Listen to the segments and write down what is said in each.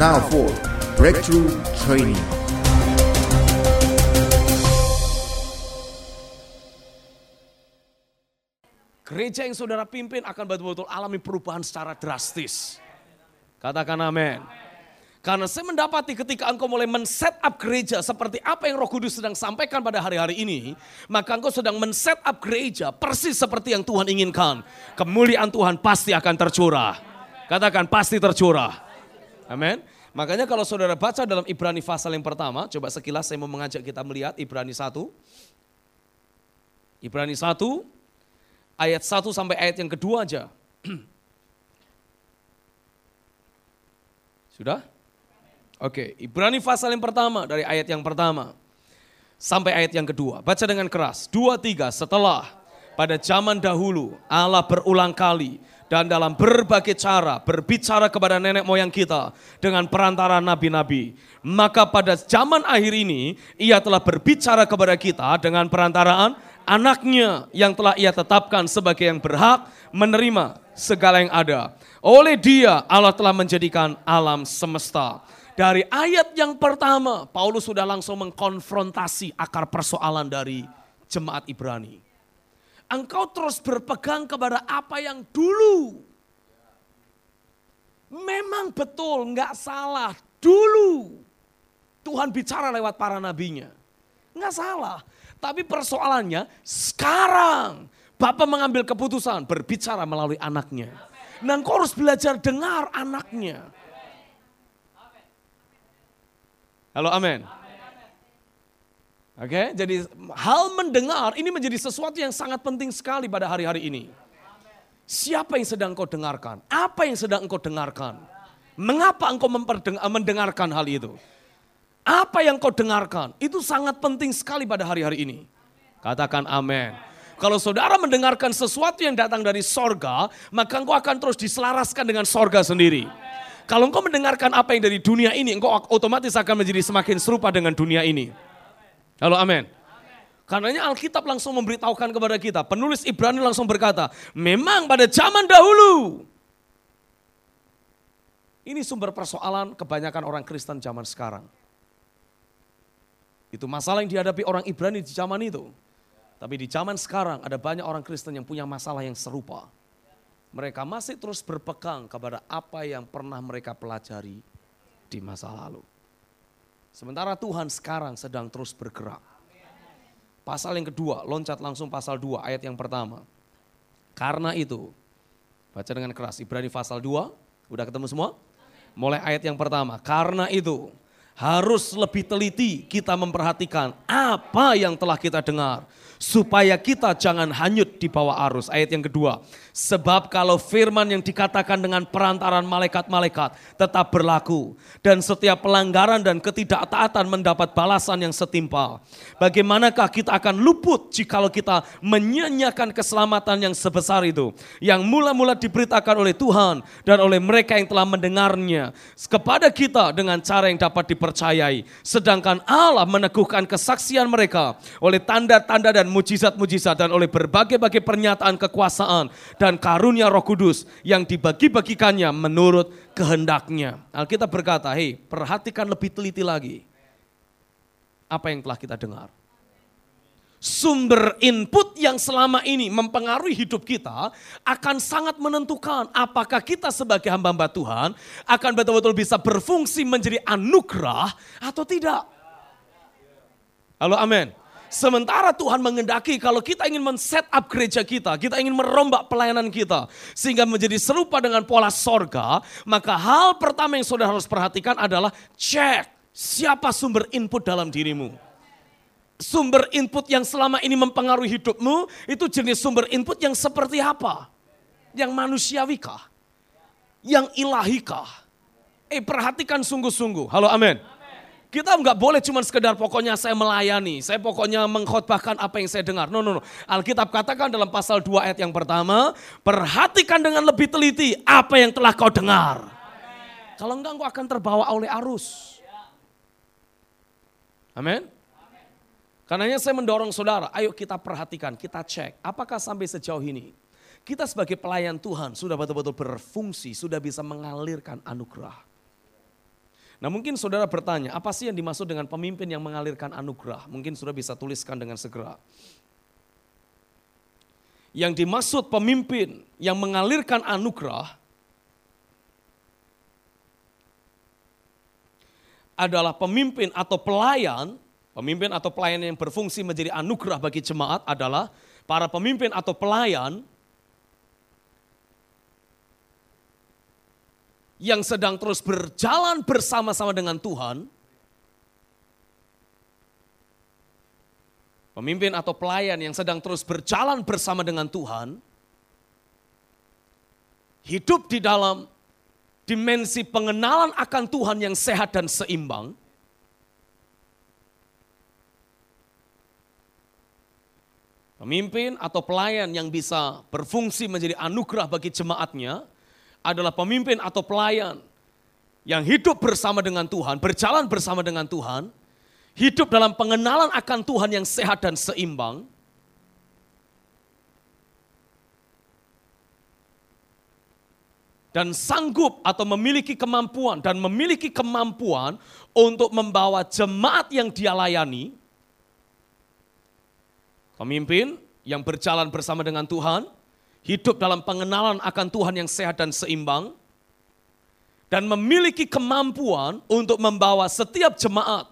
Now for Breakthrough Training. Gereja yang saudara pimpin akan betul-betul alami perubahan secara drastis. Katakan amin. Karena saya mendapati ketika engkau mulai men-set up gereja seperti apa yang roh kudus sedang sampaikan pada hari-hari ini. Maka engkau sedang men-set up gereja persis seperti yang Tuhan inginkan. Kemuliaan Tuhan pasti akan tercurah. Katakan pasti tercurah. Amin. Makanya kalau saudara baca dalam Ibrani pasal yang pertama. Coba sekilas saya mau mengajak kita melihat Ibrani 1. Ibrani 1 ayat 1 sampai ayat yang kedua aja. Sudah? Oke, Ibrani pasal yang pertama dari ayat yang pertama sampai ayat yang kedua. Baca dengan keras. Dua, tiga, setelah pada zaman dahulu Allah berulang kali dan dalam berbagai cara berbicara kepada nenek moyang kita dengan perantara nabi-nabi. Maka pada zaman akhir ini ia telah berbicara kepada kita dengan perantaraan anaknya yang telah ia tetapkan sebagai yang berhak menerima segala yang ada. Oleh dia Allah telah menjadikan alam semesta. Dari ayat yang pertama, Paulus sudah langsung mengkonfrontasi akar persoalan dari jemaat Ibrani. Engkau terus berpegang kepada apa yang dulu. Memang betul, nggak salah. Dulu Tuhan bicara lewat para nabinya. Nggak salah. Tapi persoalannya sekarang Bapak mengambil keputusan berbicara melalui anaknya. Nah engkau harus belajar dengar anaknya. Halo amin. Oke, jadi hal mendengar ini menjadi sesuatu yang sangat penting sekali pada hari-hari ini. Siapa yang sedang engkau dengarkan? Apa yang sedang engkau dengarkan? Mengapa engkau mendengarkan hal itu? Apa yang kau dengarkan? Itu sangat penting sekali pada hari-hari ini. Katakan amin. Kalau saudara mendengarkan sesuatu yang datang dari sorga, maka engkau akan terus diselaraskan dengan sorga sendiri. Kalau engkau mendengarkan apa yang dari dunia ini, engkau otomatis akan menjadi semakin serupa dengan dunia ini. Halo amin. Karenanya Alkitab langsung memberitahukan kepada kita, penulis Ibrani langsung berkata, memang pada zaman dahulu. Ini sumber persoalan kebanyakan orang Kristen zaman sekarang. Itu masalah yang dihadapi orang Ibrani di zaman itu. Tapi di zaman sekarang ada banyak orang Kristen yang punya masalah yang serupa. Mereka masih terus berpegang kepada apa yang pernah mereka pelajari di masa lalu. Sementara Tuhan sekarang sedang terus bergerak. Pasal yang kedua, loncat langsung pasal 2 ayat yang pertama. Karena itu, baca dengan keras Ibrani pasal 2, udah ketemu semua? Mulai ayat yang pertama, karena itu harus lebih teliti kita memperhatikan apa yang telah kita dengar supaya kita jangan hanyut di bawah arus. Ayat yang kedua, sebab kalau firman yang dikatakan dengan perantaran malaikat-malaikat tetap berlaku dan setiap pelanggaran dan ketidaktaatan mendapat balasan yang setimpal. Bagaimanakah kita akan luput jikalau kita menyanyiakan keselamatan yang sebesar itu yang mula-mula diberitakan oleh Tuhan dan oleh mereka yang telah mendengarnya kepada kita dengan cara yang dapat dipercayai. Sedangkan Allah meneguhkan kesaksian mereka oleh tanda-tanda dan mujizat-mujizat dan oleh berbagai-bagai pernyataan kekuasaan dan karunia roh kudus yang dibagi-bagikannya menurut kehendaknya. Alkitab berkata, hei perhatikan lebih teliti lagi. Apa yang telah kita dengar. Sumber input yang selama ini mempengaruhi hidup kita akan sangat menentukan apakah kita sebagai hamba-hamba Tuhan akan betul-betul bisa berfungsi menjadi anugerah atau tidak. Halo amin. Sementara Tuhan mengendaki kalau kita ingin men-set up gereja kita, kita ingin merombak pelayanan kita sehingga menjadi serupa dengan pola sorga, maka hal pertama yang saudara harus perhatikan adalah cek siapa sumber input dalam dirimu. Sumber input yang selama ini mempengaruhi hidupmu itu jenis sumber input yang seperti apa? Yang manusiawikah? Yang ilahikah? Eh perhatikan sungguh-sungguh. Halo amin. Kita nggak boleh cuma sekedar pokoknya saya melayani, saya pokoknya mengkhotbahkan apa yang saya dengar. No, no, no. Alkitab katakan dalam pasal 2 ayat yang pertama, perhatikan dengan lebih teliti apa yang telah kau dengar. Amen. Kalau enggak engkau akan terbawa oleh arus. Amin. Karenanya saya mendorong saudara, ayo kita perhatikan, kita cek, apakah sampai sejauh ini kita sebagai pelayan Tuhan sudah betul-betul berfungsi, sudah bisa mengalirkan anugerah. Nah mungkin saudara bertanya, apa sih yang dimaksud dengan pemimpin yang mengalirkan anugerah? Mungkin saudara bisa tuliskan dengan segera. Yang dimaksud pemimpin yang mengalirkan anugerah adalah pemimpin atau pelayan, pemimpin atau pelayan yang berfungsi menjadi anugerah bagi jemaat adalah para pemimpin atau pelayan yang sedang terus berjalan bersama-sama dengan Tuhan, pemimpin atau pelayan yang sedang terus berjalan bersama dengan Tuhan, hidup di dalam dimensi pengenalan akan Tuhan yang sehat dan seimbang, pemimpin atau pelayan yang bisa berfungsi menjadi anugerah bagi jemaatnya, adalah pemimpin atau pelayan yang hidup bersama dengan Tuhan, berjalan bersama dengan Tuhan, hidup dalam pengenalan akan Tuhan yang sehat dan seimbang, dan sanggup atau memiliki kemampuan dan memiliki kemampuan untuk membawa jemaat yang dia layani, pemimpin yang berjalan bersama dengan Tuhan, hidup dalam pengenalan akan Tuhan yang sehat dan seimbang, dan memiliki kemampuan untuk membawa setiap jemaat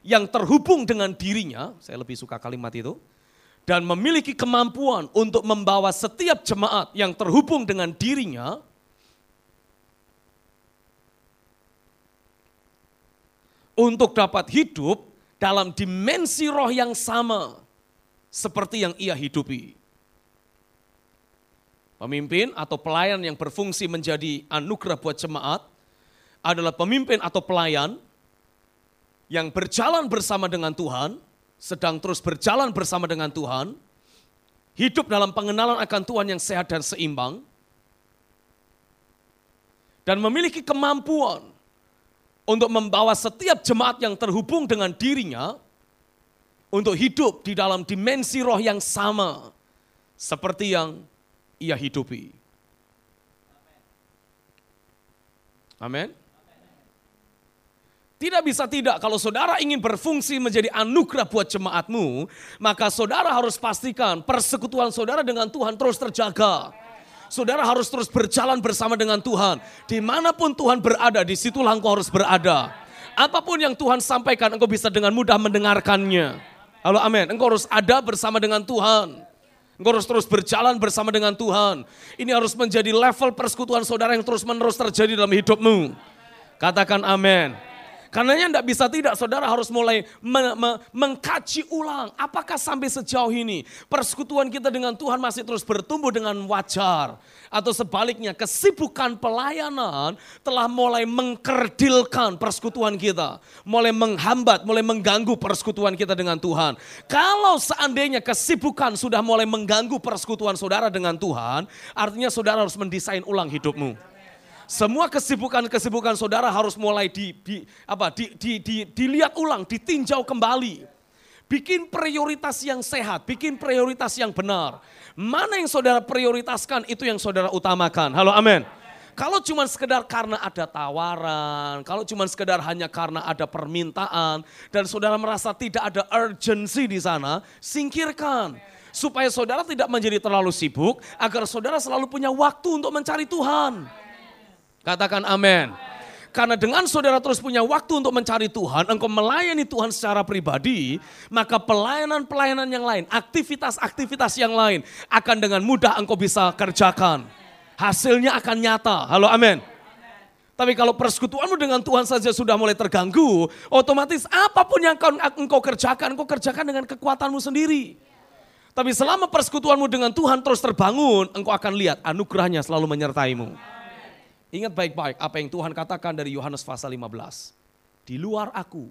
yang terhubung dengan dirinya, saya lebih suka kalimat itu, dan memiliki kemampuan untuk membawa setiap jemaat yang terhubung dengan dirinya, untuk dapat hidup dalam dimensi roh yang sama seperti yang ia hidupi. Pemimpin atau pelayan yang berfungsi menjadi anugerah buat jemaat adalah pemimpin atau pelayan yang berjalan bersama dengan Tuhan, sedang terus berjalan bersama dengan Tuhan, hidup dalam pengenalan akan Tuhan yang sehat dan seimbang, dan memiliki kemampuan untuk membawa setiap jemaat yang terhubung dengan dirinya untuk hidup di dalam dimensi roh yang sama, seperti yang ia hidupi. Amin. Tidak bisa tidak, kalau saudara ingin berfungsi menjadi anugerah buat jemaatmu, maka saudara harus pastikan persekutuan saudara dengan Tuhan terus terjaga. Saudara harus terus berjalan bersama dengan Tuhan. Di mana pun Tuhan berada, di situlah engkau harus berada. Apa pun yang Tuhan sampaikan, engkau bisa dengan mudah mendengarkannya. Halo amin, engkau harus ada bersama dengan Tuhan. Engkau harus terus berjalan bersama dengan Tuhan. Ini harus menjadi level persekutuan saudara yang terus menerus terjadi dalam hidupmu. Katakan amin. Karenanya tidak bisa tidak, saudara harus mulai me me mengkaji ulang. Apakah sampai sejauh ini persekutuan kita dengan Tuhan masih terus bertumbuh dengan wajar? Atau sebaliknya kesibukan pelayanan telah mulai mengkerdilkan persekutuan kita. Mulai menghambat, mulai mengganggu persekutuan kita dengan Tuhan. Kalau seandainya kesibukan sudah mulai mengganggu persekutuan saudara dengan Tuhan, artinya saudara harus mendesain ulang hidupmu. Semua kesibukan-kesibukan saudara harus mulai di, di apa di, di, di, dilihat ulang, ditinjau kembali. Bikin prioritas yang sehat, bikin prioritas yang benar. Mana yang saudara prioritaskan itu yang saudara utamakan. Halo amin. Kalau cuma sekedar karena ada tawaran, kalau cuma sekedar hanya karena ada permintaan, dan saudara merasa tidak ada urgency di sana, singkirkan. Supaya saudara tidak menjadi terlalu sibuk, agar saudara selalu punya waktu untuk mencari Tuhan. Katakan amin. Karena dengan saudara terus punya waktu untuk mencari Tuhan, engkau melayani Tuhan secara pribadi, maka pelayanan-pelayanan yang lain, aktivitas-aktivitas yang lain akan dengan mudah engkau bisa kerjakan. Hasilnya akan nyata. Halo amin. Tapi kalau persekutuanmu dengan Tuhan saja sudah mulai terganggu, otomatis apa pun yang engkau kerjakan, engkau kerjakan dengan kekuatanmu sendiri. Tapi selama persekutuanmu dengan Tuhan terus terbangun, engkau akan lihat anugerahnya selalu menyertaimu. Ingat baik-baik apa yang Tuhan katakan dari Yohanes pasal 15. Di luar aku,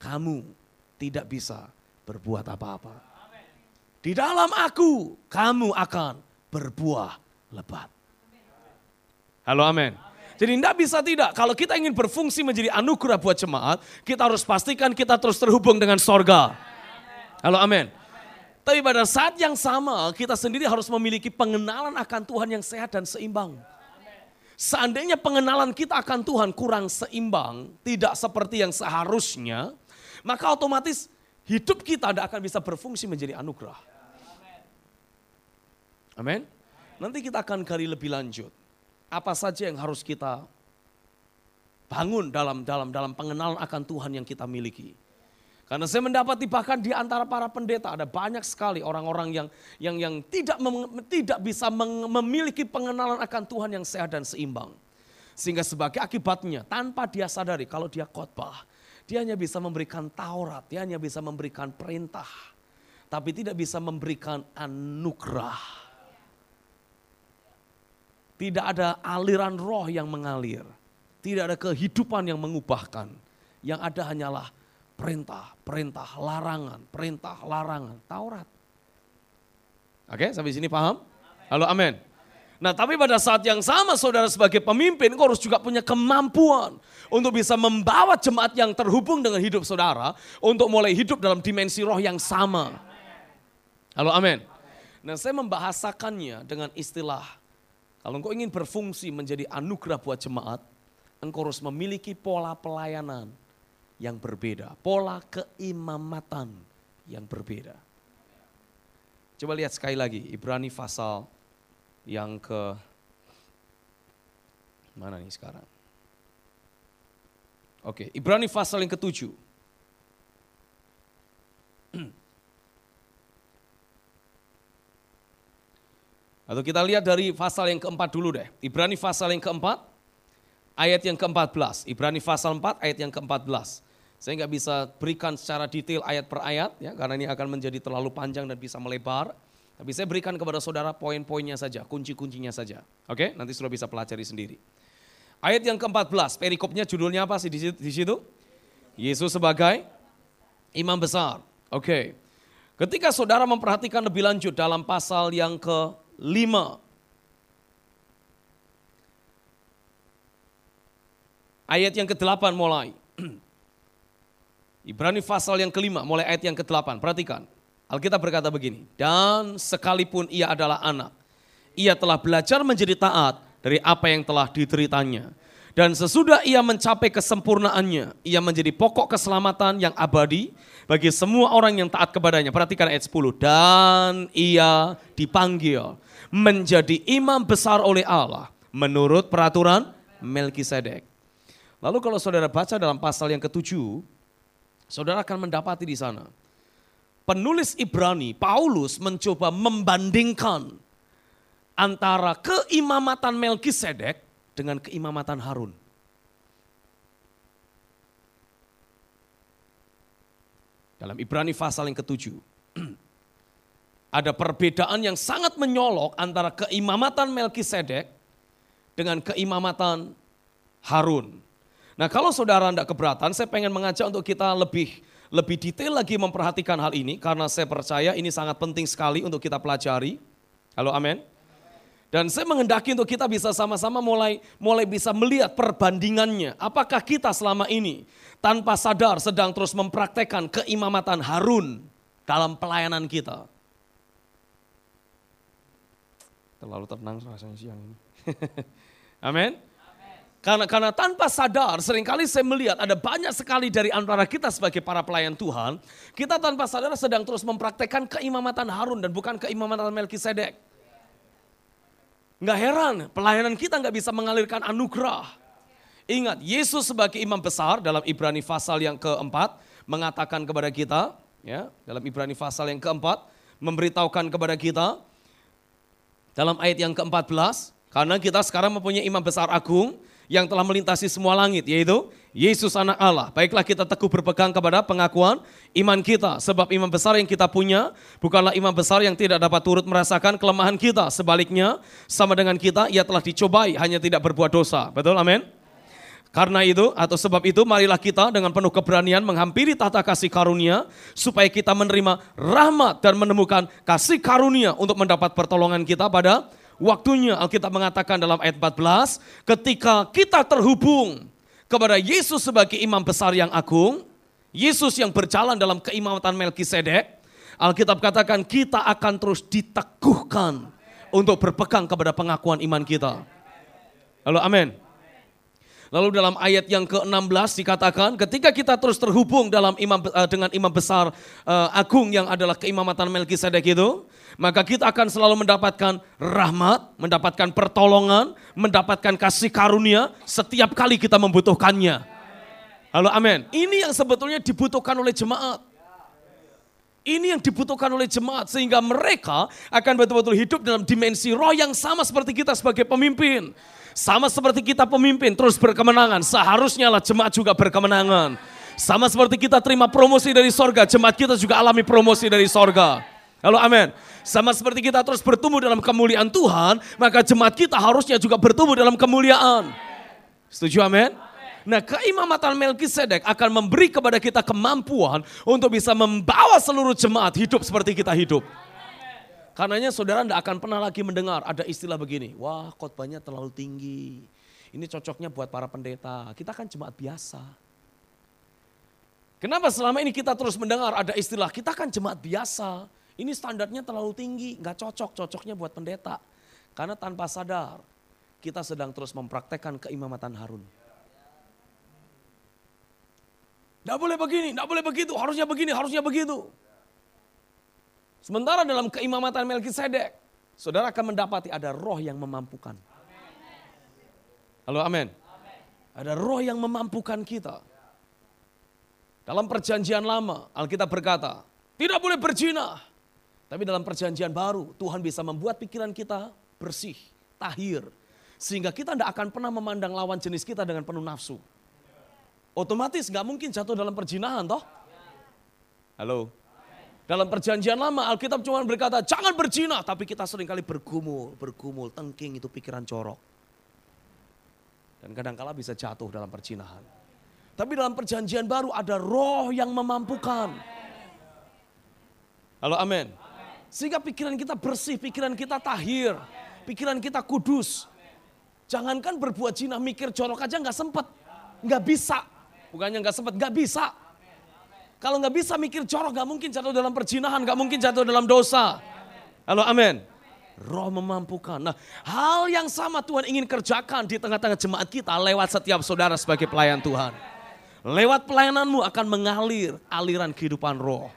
kamu tidak bisa berbuat apa-apa. Di dalam aku, kamu akan berbuah lebat. Halo amin. Jadi tidak bisa tidak, kalau kita ingin berfungsi menjadi anugerah buat jemaat, kita harus pastikan kita terus terhubung dengan sorga. Halo amin. Tapi pada saat yang sama, kita sendiri harus memiliki pengenalan akan Tuhan yang sehat dan seimbang. Seandainya pengenalan kita akan Tuhan kurang seimbang, tidak seperti yang seharusnya, maka otomatis hidup kita tidak akan bisa berfungsi menjadi anugerah. Amin. Nanti kita akan gali lebih lanjut. Apa saja yang harus kita bangun dalam dalam dalam pengenalan akan Tuhan yang kita miliki. Karena saya mendapati bahkan di antara para pendeta ada banyak sekali orang-orang yang yang yang tidak mem, tidak bisa mem, memiliki pengenalan akan Tuhan yang sehat dan seimbang. Sehingga sebagai akibatnya tanpa dia sadari kalau dia khotbah, dia hanya bisa memberikan Taurat, dia hanya bisa memberikan perintah, tapi tidak bisa memberikan anugerah. Tidak ada aliran roh yang mengalir, tidak ada kehidupan yang mengubahkan. Yang ada hanyalah perintah, perintah, larangan, perintah, larangan, Taurat. Oke, sampai sini paham? Halo, amin. Nah, tapi pada saat yang sama saudara sebagai pemimpin, kau harus juga punya kemampuan untuk bisa membawa jemaat yang terhubung dengan hidup saudara untuk mulai hidup dalam dimensi roh yang sama. Halo, amin. Nah, saya membahasakannya dengan istilah, kalau engkau ingin berfungsi menjadi anugerah buat jemaat, engkau harus memiliki pola pelayanan yang berbeda, pola keimamatan yang berbeda. Coba lihat sekali lagi Ibrani pasal yang ke mana nih sekarang? Oke, Ibrani pasal yang ketujuh. Atau kita lihat dari pasal yang keempat dulu deh. Ibrani pasal yang keempat, ayat yang ke-14. Ibrani pasal 4 ayat yang ke-14. Saya nggak bisa berikan secara detail ayat per ayat ya karena ini akan menjadi terlalu panjang dan bisa melebar. Tapi saya berikan kepada saudara poin-poinnya saja, kunci-kuncinya saja. Oke, nanti sudah bisa pelajari sendiri. Ayat yang ke-14, perikopnya judulnya apa sih di situ? Yesus sebagai imam besar. Oke. Ketika saudara memperhatikan lebih lanjut dalam pasal yang ke-5 ayat yang ke-8 mulai. Ibrani pasal yang kelima, mulai ayat yang ke-8. Perhatikan, Alkitab berkata begini, Dan sekalipun ia adalah anak, ia telah belajar menjadi taat dari apa yang telah diteritanya. Dan sesudah ia mencapai kesempurnaannya, ia menjadi pokok keselamatan yang abadi bagi semua orang yang taat kepadanya. Perhatikan ayat 10. Dan ia dipanggil menjadi imam besar oleh Allah menurut peraturan Melkisedek. Lalu kalau saudara baca dalam pasal yang ketujuh, Saudara akan mendapati di sana. Penulis Ibrani, Paulus mencoba membandingkan antara keimamatan Melkisedek dengan keimamatan Harun. Dalam Ibrani pasal yang ketujuh, ada perbedaan yang sangat menyolok antara keimamatan Melkisedek dengan keimamatan Harun. Nah kalau saudara tidak keberatan, saya pengen mengajak untuk kita lebih lebih detail lagi memperhatikan hal ini karena saya percaya ini sangat penting sekali untuk kita pelajari. Halo amin. Dan saya mengendaki untuk kita bisa sama-sama mulai mulai bisa melihat perbandingannya. Apakah kita selama ini tanpa sadar sedang terus mempraktekkan keimamatan Harun dalam pelayanan kita. Terlalu tenang rasanya siang ini. Amin. Karena, karena tanpa sadar sering kali saya melihat ada banyak sekali dari antara kita sebagai para pelayan Tuhan. Kita tanpa sadar sedang terus mempraktekkan keimamatan Harun dan bukan keimamatan Melkisedek. Nggak heran pelayanan kita nggak bisa mengalirkan anugerah. Ingat Yesus sebagai imam besar dalam Ibrani pasal yang keempat mengatakan kepada kita. ya Dalam Ibrani pasal yang keempat memberitahukan kepada kita. Dalam ayat yang ke-14. Karena kita sekarang mempunyai imam besar agung yang telah melintasi semua langit, yaitu Yesus anak Allah. Baiklah kita teguh berpegang kepada pengakuan iman kita. Sebab iman besar yang kita punya bukanlah iman besar yang tidak dapat turut merasakan kelemahan kita. Sebaliknya sama dengan kita ia telah dicobai hanya tidak berbuat dosa. Betul amin? Karena itu atau sebab itu marilah kita dengan penuh keberanian menghampiri tata kasih karunia supaya kita menerima rahmat dan menemukan kasih karunia untuk mendapat pertolongan kita pada Waktunya Alkitab mengatakan dalam ayat 14, ketika kita terhubung kepada Yesus sebagai imam besar yang agung, Yesus yang berjalan dalam keimamatan Melkisedek, Alkitab katakan kita akan terus diteguhkan untuk berpegang kepada pengakuan iman kita. Halo amin. Lalu dalam ayat yang ke-16 dikatakan ketika kita terus terhubung dalam imam uh, dengan imam besar uh, agung yang adalah keimamatan Melkisedek itu, maka kita akan selalu mendapatkan rahmat, mendapatkan pertolongan, mendapatkan kasih karunia setiap kali kita membutuhkannya. Halo amin. Ini yang sebetulnya dibutuhkan oleh jemaat. Ini yang dibutuhkan oleh jemaat sehingga mereka akan betul-betul hidup dalam dimensi roh yang sama seperti kita sebagai pemimpin. Sama seperti kita pemimpin terus berkemenangan, seharusnya lah jemaat juga berkemenangan. Sama seperti kita terima promosi dari sorga, jemaat kita juga alami promosi dari sorga. Halo amin. Sama seperti kita terus bertumbuh dalam kemuliaan Tuhan, maka jemaat kita harusnya juga bertumbuh dalam kemuliaan. Setuju amin? Nah keimamatan Melkisedek akan memberi kepada kita kemampuan untuk bisa membawa seluruh jemaat hidup seperti kita hidup. Karenanya saudara tidak akan pernah lagi mendengar ada istilah begini, wah khotbahnya terlalu tinggi. Ini cocoknya buat para pendeta, kita kan jemaat biasa. Kenapa selama ini kita terus mendengar ada istilah, kita kan jemaat biasa. Ini standarnya terlalu tinggi, nggak cocok, cocoknya buat pendeta. Karena tanpa sadar, kita sedang terus mempraktekkan keimamatan Harun. Tidak boleh begini, tidak boleh begitu, harusnya begini, harusnya begitu. Sementara dalam keimamatan Melkisedek, saudara akan mendapati ada roh yang memampukan. Halo amin. Ada roh yang memampukan kita. Dalam perjanjian lama, Alkitab berkata, tidak boleh berzina. Tapi dalam perjanjian baru, Tuhan bisa membuat pikiran kita bersih, tahir. Sehingga kita tidak akan pernah memandang lawan jenis kita dengan penuh nafsu. Otomatis nggak mungkin jatuh dalam perjinahan toh. Halo. Dalam perjanjian lama Alkitab cuma berkata jangan berzina. Tapi kita sering kali bergumul, bergumul, tengking itu pikiran corok. Dan kadangkala bisa jatuh dalam perjinahan. Tapi dalam perjanjian baru ada roh yang memampukan. Halo amin. Sehingga pikiran kita bersih, pikiran kita tahir, pikiran kita kudus. Jangankan berbuat zina, mikir corok aja nggak sempet, nggak bisa. Bukannya nggak sempet, nggak bisa. Kalau nggak bisa mikir corok, nggak mungkin jatuh dalam perjinahan, nggak mungkin jatuh dalam dosa. Halo, amin. Roh memampukan. Nah, hal yang sama Tuhan ingin kerjakan di tengah-tengah jemaat kita lewat setiap saudara sebagai pelayan Tuhan. Lewat pelayananmu akan mengalir aliran kehidupan roh.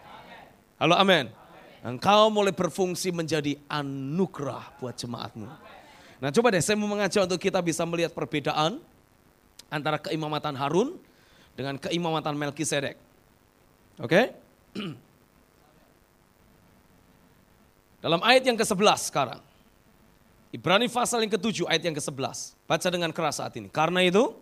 Halo, amin. Engkau mulai berfungsi menjadi anugerah buat jemaatmu. Nah coba deh saya mau mengajak untuk kita bisa melihat perbedaan antara keimamatan Harun dengan keimamatan Melkisedek. Oke? Dalam ayat yang ke-11 sekarang. Ibrani pasal yang ke-7 ayat yang ke-11. Baca dengan keras saat ini. Karena itu,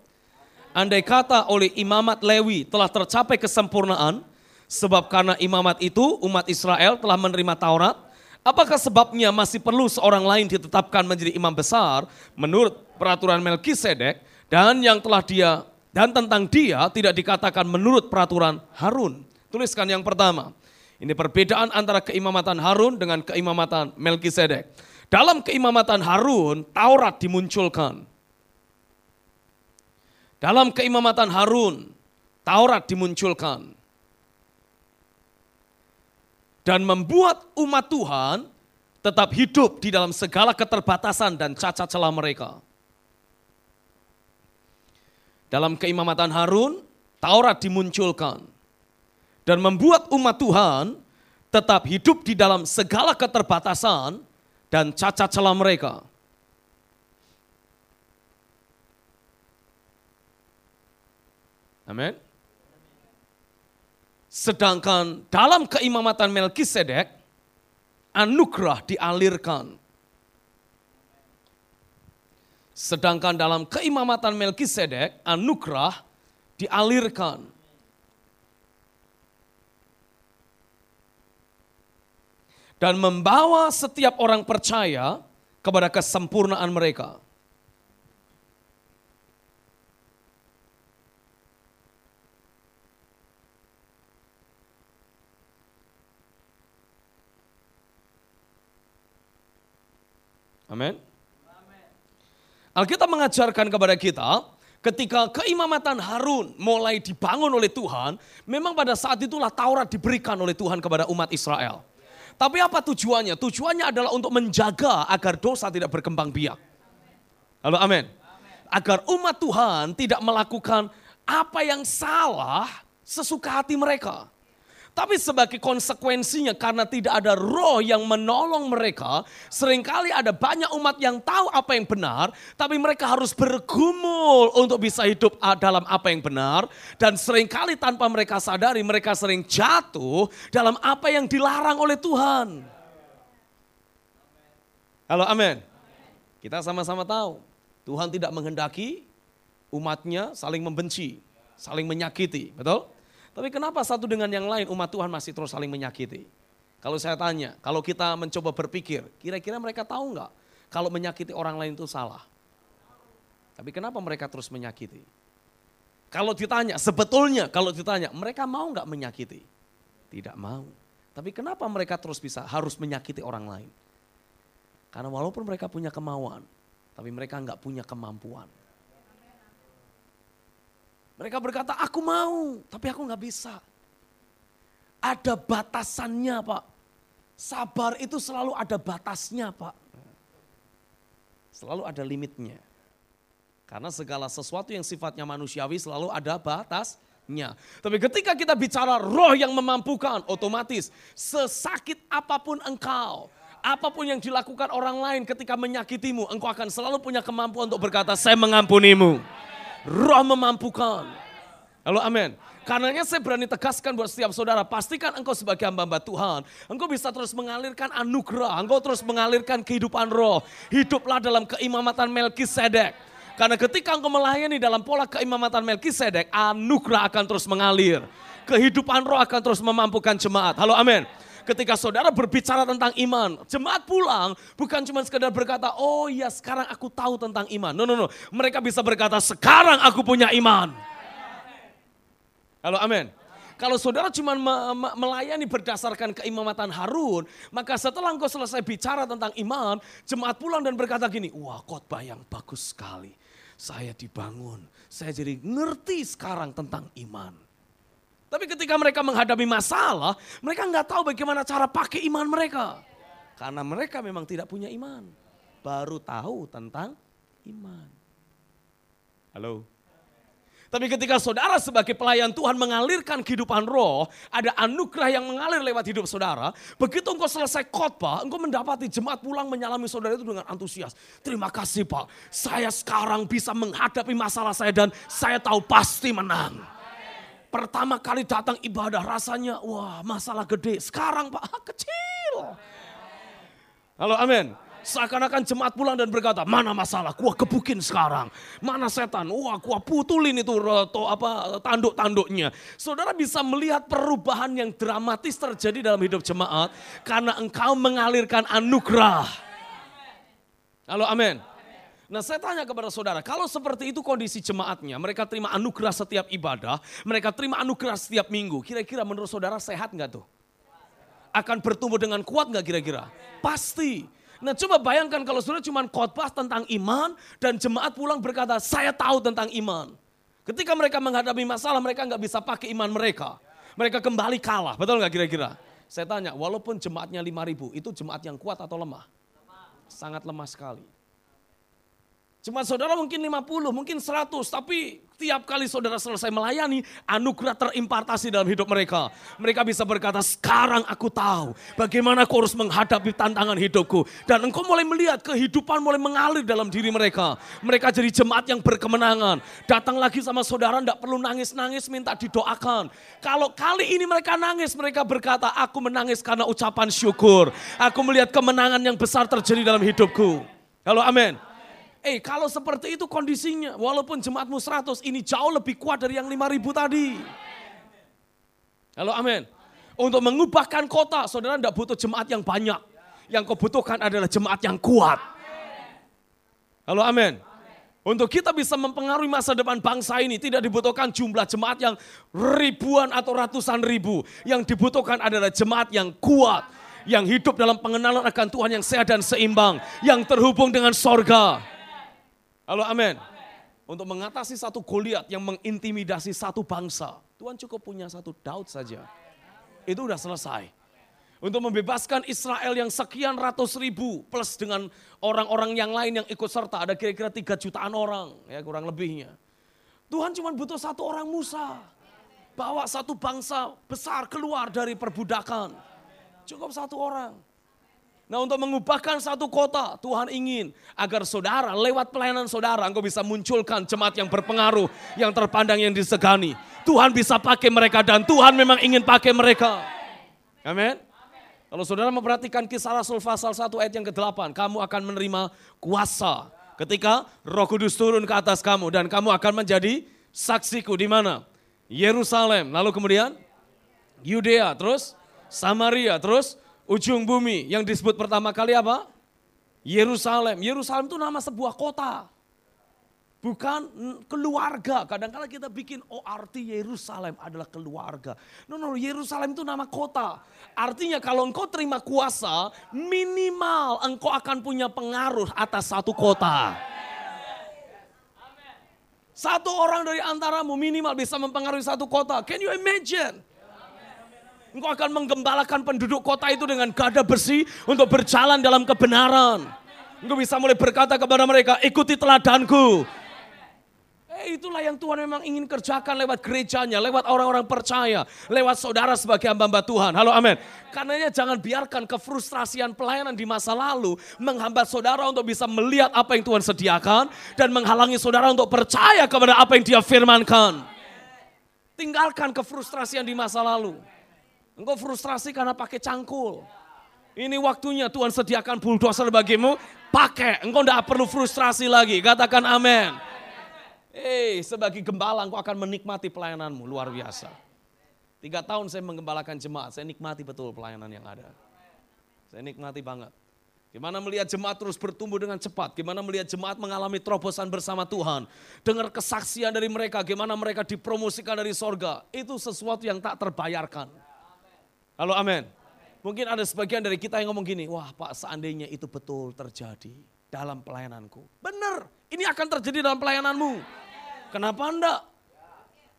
andai kata oleh imamat Lewi telah tercapai kesempurnaan, sebab karena imamat itu umat Israel telah menerima Taurat, apakah sebabnya masih perlu seorang lain ditetapkan menjadi imam besar menurut peraturan Melkisedek dan yang telah dia dan tentang dia tidak dikatakan menurut peraturan Harun. Tuliskan yang pertama. Ini perbedaan antara keimamatan Harun dengan keimamatan Melkisedek. Dalam keimamatan Harun, Taurat dimunculkan. Dalam keimamatan Harun, Taurat dimunculkan. Dan membuat umat Tuhan tetap hidup di dalam segala keterbatasan dan cacat celah mereka. Dalam keimamatan Harun, Taurat dimunculkan dan membuat umat Tuhan tetap hidup di dalam segala keterbatasan dan cacat celah mereka. Amin. Sedangkan dalam keimamatan Melkisedek, anugerah dialirkan. Sedangkan dalam keimamatan Melkisedek, anugerah dialirkan. Dan membawa setiap orang percaya kepada kesempurnaan mereka. Amin. Alkitab mengajarkan kepada kita, ketika keimamatan Harun mulai dibangun oleh Tuhan, memang pada saat itulah Taurat diberikan oleh Tuhan kepada umat Israel. Tapi apa tujuannya? Tujuannya adalah untuk menjaga agar dosa tidak berkembang biak. Halo amin. Agar umat Tuhan tidak melakukan apa yang salah sesuka hati mereka. Tapi sebagai konsekuensinya karena tidak ada roh yang menolong mereka, sering kali ada banyak umat yang tahu apa yang benar, tapi mereka harus bergumul untuk bisa hidup dalam apa yang benar. Dan sering kali tanpa mereka sadari mereka sering jatuh dalam apa yang dilarang oleh Tuhan. Halo amin. Kita sama-sama tahu Tuhan tidak menghendaki umatnya saling membenci, saling menyakiti, betul? Tapi kenapa satu dengan yang lain umat Tuhan masih terus saling menyakiti? Kalau saya tanya, kalau kita mencoba berpikir, kira-kira mereka tahu nggak kalau menyakiti orang lain itu salah? Tapi kenapa mereka terus menyakiti? Kalau ditanya, sebetulnya kalau ditanya, mereka mau nggak menyakiti? Tidak mau. Tapi kenapa mereka terus bisa harus menyakiti orang lain? Karena walaupun mereka punya kemauan, tapi mereka nggak punya kemampuan. Mereka berkata, aku mau, tapi aku nggak bisa. Ada batasannya Pak. Sabar itu selalu ada batasnya Pak. Selalu ada limitnya. Karena segala sesuatu yang sifatnya manusiawi selalu ada batasnya. Tapi ketika kita bicara roh yang memampukan, otomatis sesakit apa pun engkau, apa pun yang dilakukan orang lain ketika menyakitimu, engkau akan selalu punya kemampuan untuk berkata, saya mengampunimu. Roh memampukan. Halo amin. Karenanya saya berani tegaskan buat setiap saudara, pastikan engkau sebagai hamba-hamba Tuhan, engkau bisa terus mengalirkan anugerah, engkau terus mengalirkan kehidupan roh. Hiduplah dalam keimamatan Melkisedek. Karena ketika engkau melayani dalam pola keimamatan Melkisedek, anugerah akan terus mengalir. Kehidupan roh akan terus memampukan jemaat. Halo amin ketika saudara berbicara tentang iman, jemaat pulang bukan cuma sekedar berkata, oh iya sekarang aku tahu tentang iman. No, no, no. Mereka bisa berkata, sekarang aku punya iman. Halo, amin. Kalau saudara cuma melayani berdasarkan keimamatan Harun, maka setelah engkau selesai bicara tentang iman, jemaat pulang dan berkata gini, wah khotbah yang bagus sekali. Saya dibangun, saya jadi ngerti sekarang tentang iman. Tapi ketika mereka menghadapi masalah, mereka nggak tahu bagaimana cara pakai iman mereka. Karena mereka memang tidak punya iman. Baru tahu tentang iman. Halo. Tapi ketika saudara sebagai pelayan Tuhan mengalirkan kehidupan roh, ada anugerah yang mengalir lewat hidup saudara. Begitu engkau selesai khotbah, engkau mendapati jemaat pulang menyalami saudara itu dengan antusias. Terima kasih Pak, saya sekarang bisa menghadapi masalah saya dan saya tahu pasti menang. Pertama kali datang ibadah rasanya, wah masalah gede. Sekarang Pak, kecil. Halo amin. Seakan-akan jemaat pulang dan berkata, mana masalah, gua kebukin sekarang. Mana setan, wah gua putulin itu to, apa tanduk-tanduknya. Saudara bisa melihat perubahan yang dramatis terjadi dalam hidup jemaat. Karena engkau mengalirkan anugerah. Halo amin. Nah saya tanya kepada saudara, kalau seperti itu kondisi jemaatnya, mereka terima anugerah setiap ibadah, mereka terima anugerah setiap minggu, kira-kira menurut saudara sehat nggak tuh? Akan bertumbuh dengan kuat nggak kira-kira? Pasti. Nah coba bayangkan kalau saudara cuma khotbah tentang iman dan jemaat pulang berkata, saya tahu tentang iman. Ketika mereka menghadapi masalah, mereka nggak bisa pakai iman mereka. Mereka kembali kalah, betul nggak kira-kira? Saya tanya, walaupun jemaatnya 5 ribu, itu jemaat yang kuat atau lemah? Sangat lemah sekali. Cuma saudara mungkin 50, mungkin 100, tapi tiap kali saudara selesai melayani, anugerah terimpartasi dalam hidup mereka. Mereka bisa berkata, sekarang aku tahu bagaimana aku harus menghadapi tantangan hidupku. Dan engkau mulai melihat kehidupan mulai mengalir dalam diri mereka. Mereka jadi jemaat yang berkemenangan. Datang lagi sama saudara, tidak perlu nangis-nangis, minta didoakan. Kalau kali ini mereka nangis, mereka berkata, aku menangis karena ucapan syukur. Aku melihat kemenangan yang besar terjadi dalam hidupku. Halo amin. Eh kalau seperti itu kondisinya, walaupun jemaatmu 100, ini jauh lebih kuat dari yang 5000 tadi. Halo amin. Untuk mengubahkan kota, saudara tidak butuh jemaat yang banyak. Yang kau butuhkan adalah jemaat yang kuat. Halo amin. Untuk kita bisa mempengaruhi masa depan bangsa ini tidak dibutuhkan jumlah jemaat yang ribuan atau ratusan ribu. Yang dibutuhkan adalah jemaat yang kuat. Yang hidup dalam pengenalan akan Tuhan yang sehat dan seimbang. Yang terhubung dengan sorga. Halo amin. Untuk mengatasi satu Goliat yang mengintimidasi satu bangsa. Tuhan cukup punya satu Daud saja. Itu udah selesai. Untuk membebaskan Israel yang sekian ratus ribu plus dengan orang-orang yang lain yang ikut serta. Ada kira-kira tiga jutaan orang ya kurang lebihnya. Tuhan cuma butuh satu orang Musa. Bawa satu bangsa besar keluar dari perbudakan. Cukup satu orang. Nah untuk mengubahkan satu kota, Tuhan ingin agar saudara lewat pelayanan saudara engkau bisa munculkan jemaat yang berpengaruh, yang terpandang, yang disegani. Tuhan bisa pakai mereka dan Tuhan memang ingin pakai mereka. Amin. Kalau saudara memperhatikan kisah Rasul pasal 1 ayat yang ke-8, kamu akan menerima kuasa ketika roh kudus turun ke atas kamu dan kamu akan menjadi saksiku di mana? Yerusalem, lalu kemudian Yudea, terus Samaria, terus ujung bumi yang disebut pertama kali apa? Yerusalem. Yerusalem itu nama sebuah kota. Bukan keluarga. Kadang-kadang kita bikin oh arti Yerusalem adalah keluarga. No, no, Yerusalem itu nama kota. Artinya kalau engkau terima kuasa, minimal engkau akan punya pengaruh atas satu kota. Satu orang dari antaramu minimal bisa mempengaruhi satu kota. Can you imagine? Engkau akan menggembalakan penduduk kota itu dengan gada besi untuk berjalan dalam kebenaran. Engkau bisa mulai berkata kepada mereka, ikuti teladanku. Eh, itulah yang Tuhan memang ingin kerjakan lewat gerejanya, lewat orang-orang percaya, lewat saudara sebagai hamba Tuhan. Halo amin. Karenanya jangan biarkan kefrustrasian pelayanan di masa lalu menghambat saudara untuk bisa melihat apa yang Tuhan sediakan dan menghalangi saudara untuk percaya kepada apa yang dia firmankan. Tinggalkan kefrustrasian di masa lalu. Engkau frustrasi karena pakai cangkul. Ini waktunya Tuhan sediakan bulldozer bagimu, pakai. Engkau tidak perlu frustrasi lagi. Katakan amin. Eh, sebagai gembala engkau akan menikmati pelayananmu, luar biasa. Tiga tahun saya menggembalakan jemaat, saya nikmati betul pelayanan yang ada. Saya nikmati banget. Gimana melihat jemaat terus bertumbuh dengan cepat. Gimana melihat jemaat mengalami terobosan bersama Tuhan. Dengar kesaksian dari mereka, gimana mereka dipromosikan dari sorga. Itu sesuatu yang tak terbayarkan. Halo amin. Mungkin ada sebagian dari kita yang ngomong gini, wah Pak seandainya itu betul terjadi dalam pelayananku. Benar, ini akan terjadi dalam pelayananmu. Kenapa enggak?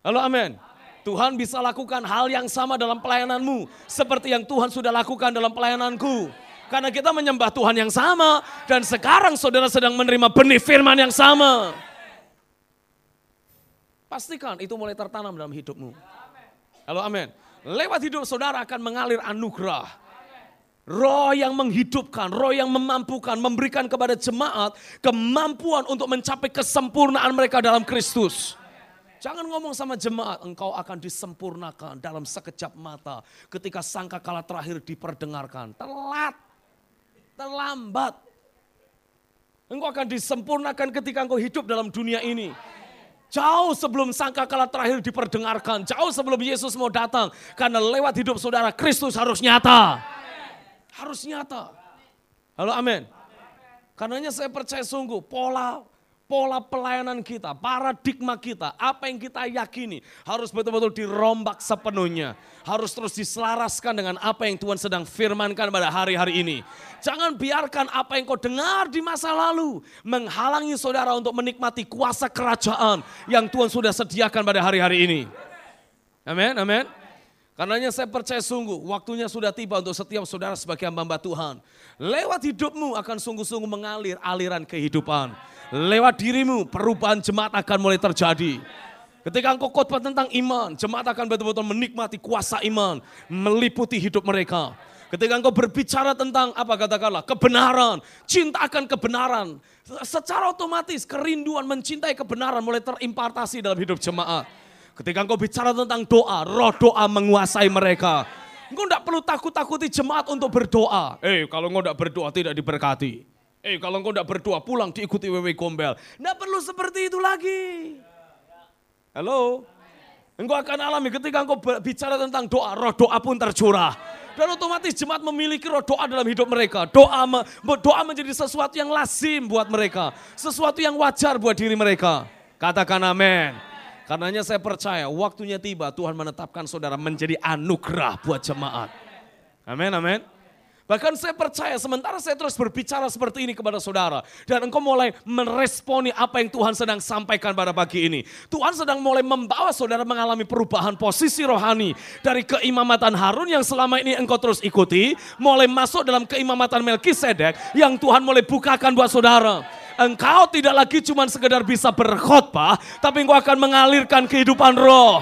Halo amin. Tuhan bisa lakukan hal yang sama dalam pelayananmu. Seperti yang Tuhan sudah lakukan dalam pelayananku. Karena kita menyembah Tuhan yang sama. Dan sekarang saudara sedang menerima benih firman yang sama. Pastikan itu mulai tertanam dalam hidupmu. Halo amin. Lewat hidup saudara akan mengalir anugerah. Roh yang menghidupkan, roh yang memampukan, memberikan kepada jemaat kemampuan untuk mencapai kesempurnaan mereka dalam Kristus. Jangan ngomong sama jemaat, engkau akan disempurnakan dalam sekejap mata ketika sangka kala terakhir diperdengarkan. Telat, terlambat. Engkau akan disempurnakan ketika engkau hidup dalam dunia ini. Jauh sebelum sangka kala terakhir diperdengarkan. Jauh sebelum Yesus mau datang. Karena lewat hidup saudara, Kristus harus nyata. Harus nyata. Halo amin. Karenanya saya percaya sungguh pola pola pelayanan kita, paradigma kita, apa yang kita yakini harus betul-betul dirombak sepenuhnya. Harus terus diselaraskan dengan apa yang Tuhan sedang firmankan pada hari-hari ini. Jangan biarkan apa yang kau dengar di masa lalu menghalangi saudara untuk menikmati kuasa kerajaan yang Tuhan sudah sediakan pada hari-hari ini. Amin, amin. Karenanya saya percaya sungguh waktunya sudah tiba untuk setiap saudara sebagai hamba Tuhan. Lewat hidupmu akan sungguh-sungguh mengalir aliran kehidupan. Lewat dirimu perubahan jemaat akan mulai terjadi. Ketika engkau khotbah tentang iman, jemaat akan betul-betul menikmati kuasa iman, meliputi hidup mereka. Ketika engkau berbicara tentang apa katakanlah kebenaran, cinta akan kebenaran, secara otomatis kerinduan mencintai kebenaran mulai terimpartasi dalam hidup jemaat. Ketika engkau bicara tentang doa, roh doa menguasai mereka. Engkau tidak perlu takut-takuti jemaat untuk berdoa. Eh, kalau engkau tidak berdoa tidak diberkati. Eh, kalau engkau tidak berdoa pulang diikuti wewe gombel. Tidak perlu seperti itu lagi. Halo? Engkau akan alami ketika engkau bicara tentang doa, roh doa pun tercurah. Dan otomatis jemaat memiliki roh doa dalam hidup mereka. Doa doa menjadi sesuatu yang lazim buat mereka. Sesuatu yang wajar buat diri mereka. Katakan amin. Karenanya saya percaya waktunya tiba Tuhan menetapkan saudara menjadi anugerah buat jemaat. Amin, amin. Bahkan saya percaya sementara saya terus berbicara seperti ini kepada saudara. Dan engkau mulai meresponi apa yang Tuhan sedang sampaikan pada pagi ini. Tuhan sedang mulai membawa saudara mengalami perubahan posisi rohani. Dari keimamatan Harun yang selama ini engkau terus ikuti. Mulai masuk dalam keimamatan Melkisedek yang Tuhan mulai bukakan buat saudara. Engkau tidak lagi cuma sekedar bisa berkhotbah. Tapi engkau akan mengalirkan kehidupan roh.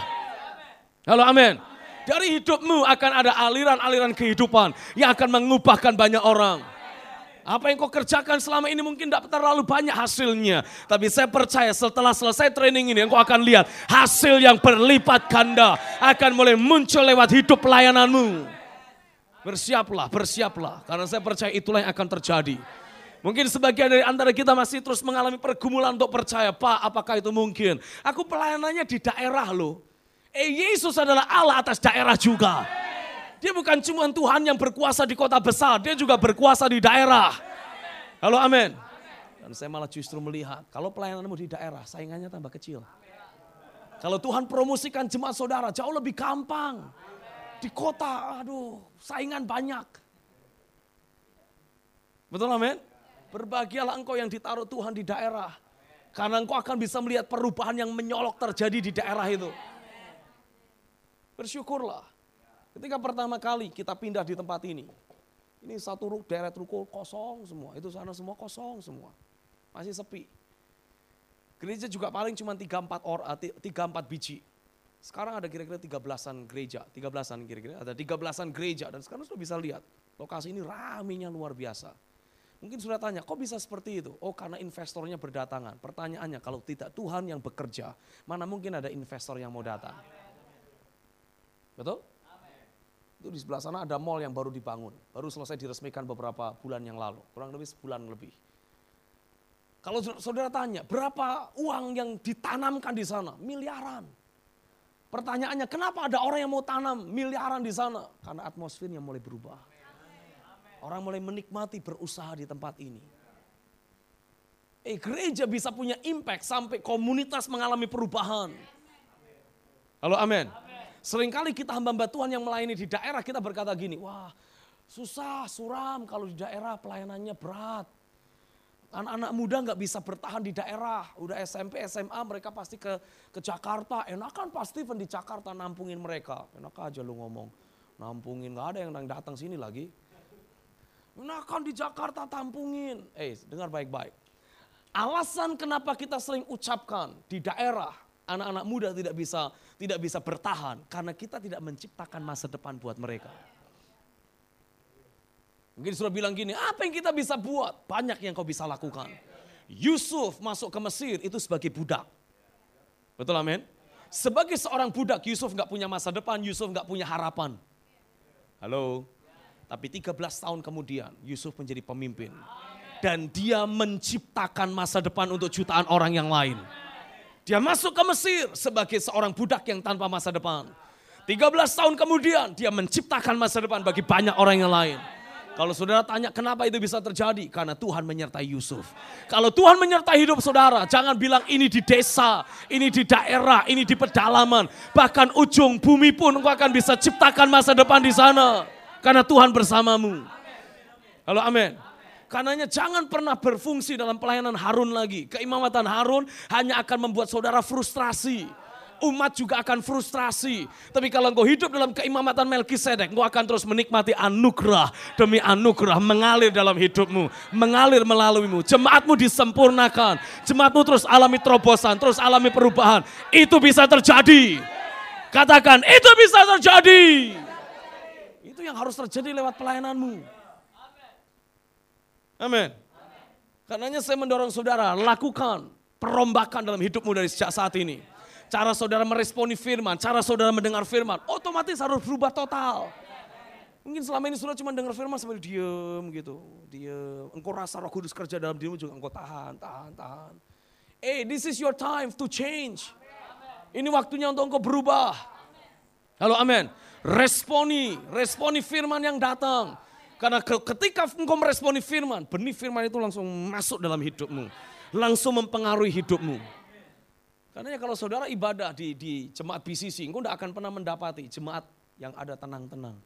Halo amin. Dari hidupmu akan ada aliran-aliran kehidupan yang akan mengubahkan banyak orang. Apa yang kau kerjakan selama ini mungkin tidak terlalu banyak hasilnya. Tapi saya percaya setelah selesai training ini, engkau akan lihat hasil yang berlipat ganda akan mulai muncul lewat hidup pelayananmu. Bersiaplah, bersiaplah. Karena saya percaya itulah yang akan terjadi. Mungkin sebagian dari antara kita masih terus mengalami pergumulan untuk percaya, Pak apakah itu mungkin? Aku pelayanannya di daerah loh. Eh Yesus adalah Allah atas daerah juga. Dia bukan cuma Tuhan yang berkuasa di kota besar, dia juga berkuasa di daerah. Halo amin. Dan saya malah justru melihat, kalau pelayananmu di daerah, saingannya tambah kecil. Kalau Tuhan promosikan jemaat saudara, jauh lebih gampang. Di kota, aduh, saingan banyak. Betul amin? Berbahagialah engkau yang ditaruh Tuhan di daerah. Karena engkau akan bisa melihat perubahan yang menyolok terjadi di daerah itu. Bersyukurlah. Ketika pertama kali kita pindah di tempat ini. Ini satu deret ruko kosong semua. Itu sana semua kosong semua. Masih sepi. Gereja juga paling cuma 3-4 or, 3-4 biji. Sekarang ada kira-kira 13-an gereja, 13-an kira-kira, ada 13-an gereja dan sekarang sudah bisa lihat lokasi ini raminya luar biasa. Mungkin sudah tanya, kok bisa seperti itu? Oh karena investornya berdatangan. Pertanyaannya, kalau tidak Tuhan yang bekerja, mana mungkin ada investor yang mau datang? Betul? Itu di sebelah sana ada mall yang baru dibangun, baru selesai diresmikan beberapa bulan yang lalu, kurang lebih sebulan lebih. Kalau saudara tanya, berapa uang yang ditanamkan di sana? Miliaran. Pertanyaannya, kenapa ada orang yang mau tanam miliaran di sana? Karena atmosfernya mulai berubah. Orang mulai menikmati berusaha di tempat ini. Eh, gereja bisa punya impact sampai komunitas mengalami perubahan. Halo, amin. Seringkali kita hamba-hamba Tuhan yang melayani di daerah kita berkata gini, wah susah, suram kalau di daerah pelayanannya berat. Anak-anak muda nggak bisa bertahan di daerah, udah SMP, SMA mereka pasti ke ke Jakarta. Enak kan pasti di Jakarta nampungin mereka. Enak aja lu ngomong, nampungin nggak ada yang datang sini lagi. Enak kan di Jakarta tampungin. Eh dengar baik-baik. Alasan kenapa kita sering ucapkan di daerah anak-anak muda tidak bisa tidak bisa bertahan karena kita tidak menciptakan masa depan buat mereka. Mungkin sudah bilang gini, apa yang kita bisa buat? Banyak yang kau bisa lakukan. Yusuf masuk ke Mesir itu sebagai budak. Betul amin? Sebagai seorang budak, Yusuf nggak punya masa depan, Yusuf nggak punya harapan. Halo? Tapi 13 tahun kemudian Yusuf menjadi pemimpin. Dan dia menciptakan masa depan untuk jutaan orang yang lain. Dia masuk ke Mesir sebagai seorang budak yang tanpa masa depan. 13 tahun kemudian dia menciptakan masa depan bagi banyak orang yang lain. Kalau saudara tanya kenapa itu bisa terjadi? Karena Tuhan menyertai Yusuf. Kalau Tuhan menyertai hidup saudara, jangan bilang ini di desa, ini di daerah, ini di pedalaman. Bahkan ujung bumi pun engkau akan bisa ciptakan masa depan di sana. Karena Tuhan bersamamu. Halo amin. Karenanya jangan pernah berfungsi dalam pelayanan Harun lagi. Keimamatan Harun hanya akan membuat saudara frustrasi. Umat juga akan frustrasi. Tapi kalau engkau hidup dalam keimamatan Melkisedek, engkau akan terus menikmati anugerah demi anugerah mengalir dalam hidupmu, mengalir melaluimu. Jemaatmu disempurnakan, jemaatmu terus alami terobosan, terus alami perubahan. Itu bisa terjadi. Katakan, itu bisa terjadi. Itu yang harus terjadi lewat pelayananmu. Amin. Karenanya saya mendorong saudara, lakukan perombakan dalam hidupmu dari sejak saat ini. Cara saudara meresponi firman, cara saudara mendengar firman, otomatis harus berubah total. Mungkin selama ini sudah cuma dengar firman sambil diem gitu, diem. Engkau rasa roh kudus kerja dalam dirimu juga engkau tahan, tahan, tahan. Eh, hey, this is your time to change. Ini waktunya untuk engkau berubah. Halo amin. Responi, responi firman yang datang. Karena ketika engkau meresponi firman, benih firman itu langsung masuk dalam hidupmu. Langsung mempengaruhi hidupmu. Karena kalau saudara ibadah di, di jemaat BCC, engkau tidak akan pernah mendapati jemaat yang ada tenang-tenang.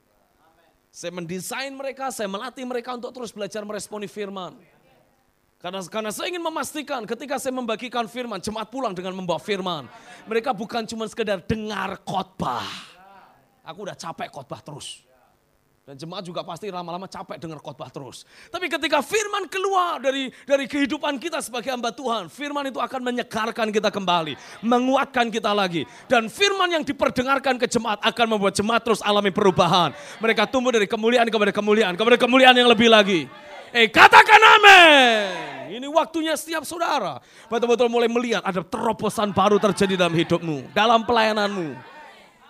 Saya mendesain mereka, saya melatih mereka untuk terus belajar meresponi firman. Karena, karena saya ingin memastikan ketika saya membagikan firman, jemaat pulang dengan membawa firman. Mereka bukan cuma sekedar dengar khotbah. Aku udah capek khotbah terus. Dan jemaat juga pasti lama-lama capek dengar khotbah terus. Tapi ketika firman keluar dari dari kehidupan kita sebagai hamba Tuhan, firman itu akan menyegarkan kita kembali, menguatkan kita lagi. Dan firman yang diperdengarkan ke jemaat akan membuat jemaat terus alami perubahan. Mereka tumbuh dari kemuliaan kepada kemuliaan, kepada kemuliaan yang lebih lagi. Eh katakan amin. Ini waktunya setiap saudara. Betul-betul mulai melihat ada terobosan baru terjadi dalam hidupmu, dalam pelayananmu.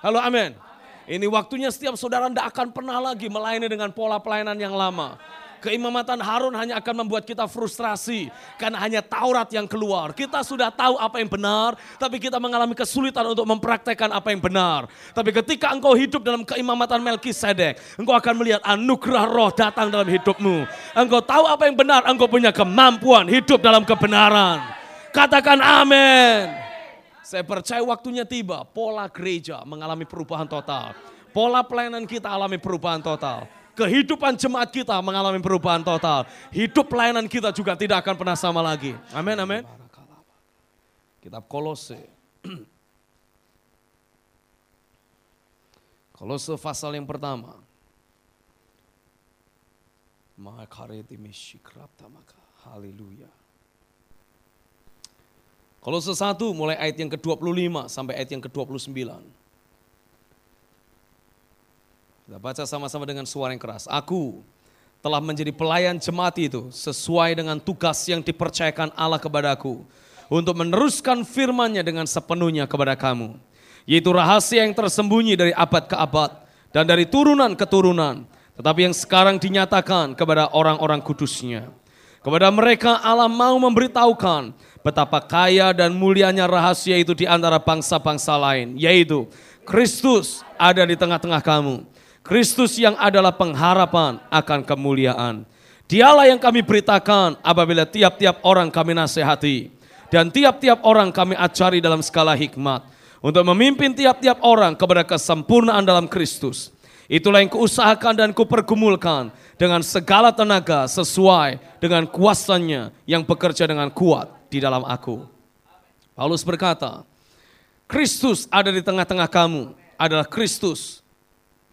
Halo amin. Ini waktunya setiap saudara tidak akan pernah lagi melayani dengan pola pelayanan yang lama. Keimamatan Harun hanya akan membuat kita frustrasi karena hanya Taurat yang keluar. Kita sudah tahu apa yang benar, tapi kita mengalami kesulitan untuk mempraktekkan apa yang benar. Tapi ketika engkau hidup dalam keimamatan Melkisedek, engkau akan melihat anugerah roh datang dalam hidupmu. Engkau tahu apa yang benar, engkau punya kemampuan hidup dalam kebenaran. Katakan amin. Saya percaya waktunya tiba, pola gereja mengalami perubahan total. Pola pelayanan kita alami perubahan total. Kehidupan jemaat kita mengalami perubahan total. Hidup pelayanan kita juga tidak akan pernah sama lagi. Amin, amin. Kitab Kolose. Kolose pasal yang pertama. Haleluya. Kolose 1 mulai ayat yang ke-25 sampai ayat yang ke-29. Kita baca sama-sama dengan suara yang keras. Aku telah menjadi pelayan jemaat itu sesuai dengan tugas yang dipercayakan Allah kepadaku untuk meneruskan firman-Nya dengan sepenuhnya kepada kamu. Yaitu rahasia yang tersembunyi dari abad ke abad dan dari turunan ke turunan. Tetapi yang sekarang dinyatakan kepada orang-orang kudusnya. Kepada mereka Allah mau memberitahukan betapa kaya dan mulianya rahasia itu di antara bangsa-bangsa lain. Yaitu Kristus ada di tengah-tengah kamu. Kristus yang adalah pengharapan akan kemuliaan. Dialah yang kami beritakan apabila tiap-tiap orang kami nasihati. Dan tiap-tiap orang kami ajari dalam skala hikmat. Untuk memimpin tiap-tiap orang kepada kesempurnaan dalam Kristus. Itulah yang kuusahakan dan kupergumulkan dengan segala tenaga sesuai dengan kuasanya yang bekerja dengan kuat di dalam aku. Paulus berkata, Kristus ada di tengah-tengah kamu adalah Kristus.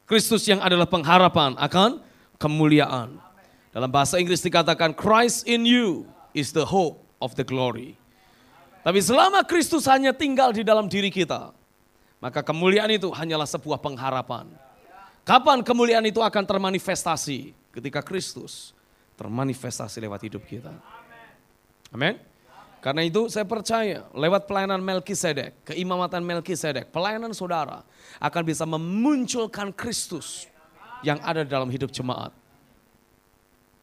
Kristus yang adalah pengharapan akan kemuliaan. Dalam bahasa Inggris dikatakan Christ in you is the hope of the glory. Tapi selama Kristus hanya tinggal di dalam diri kita, maka kemuliaan itu hanyalah sebuah pengharapan. Kapan kemuliaan itu akan termanifestasi? Ketika Kristus termanifestasi lewat hidup kita. Amin. Karena itu saya percaya lewat pelayanan Melkisedek, keimamatan Melkisedek, pelayanan saudara akan bisa memunculkan Kristus yang ada dalam hidup jemaat.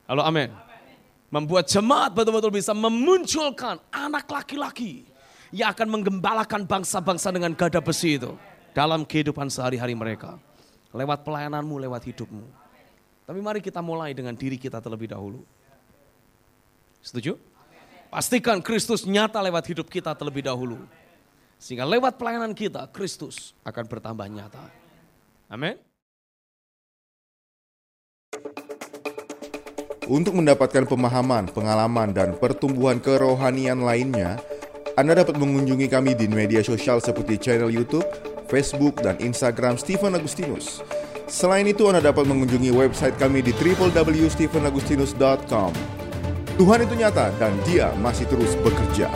Halo amin. Membuat jemaat betul-betul bisa memunculkan anak laki-laki yang akan menggembalakan bangsa-bangsa dengan gada besi itu dalam kehidupan sehari-hari mereka lewat pelayananmu, lewat hidupmu. Tapi mari kita mulai dengan diri kita terlebih dahulu. Setuju? Pastikan Kristus nyata lewat hidup kita terlebih dahulu. Sehingga lewat pelayanan kita, Kristus akan bertambah nyata. Amin. Untuk mendapatkan pemahaman, pengalaman, dan pertumbuhan kerohanian lainnya, Anda dapat mengunjungi kami di media sosial seperti channel YouTube, Facebook, dan Instagram Stephen Agustinus. Selain itu, Anda dapat mengunjungi website kami di www.stephenagustinus.com. Tuhan itu nyata dan dia masih terus bekerja.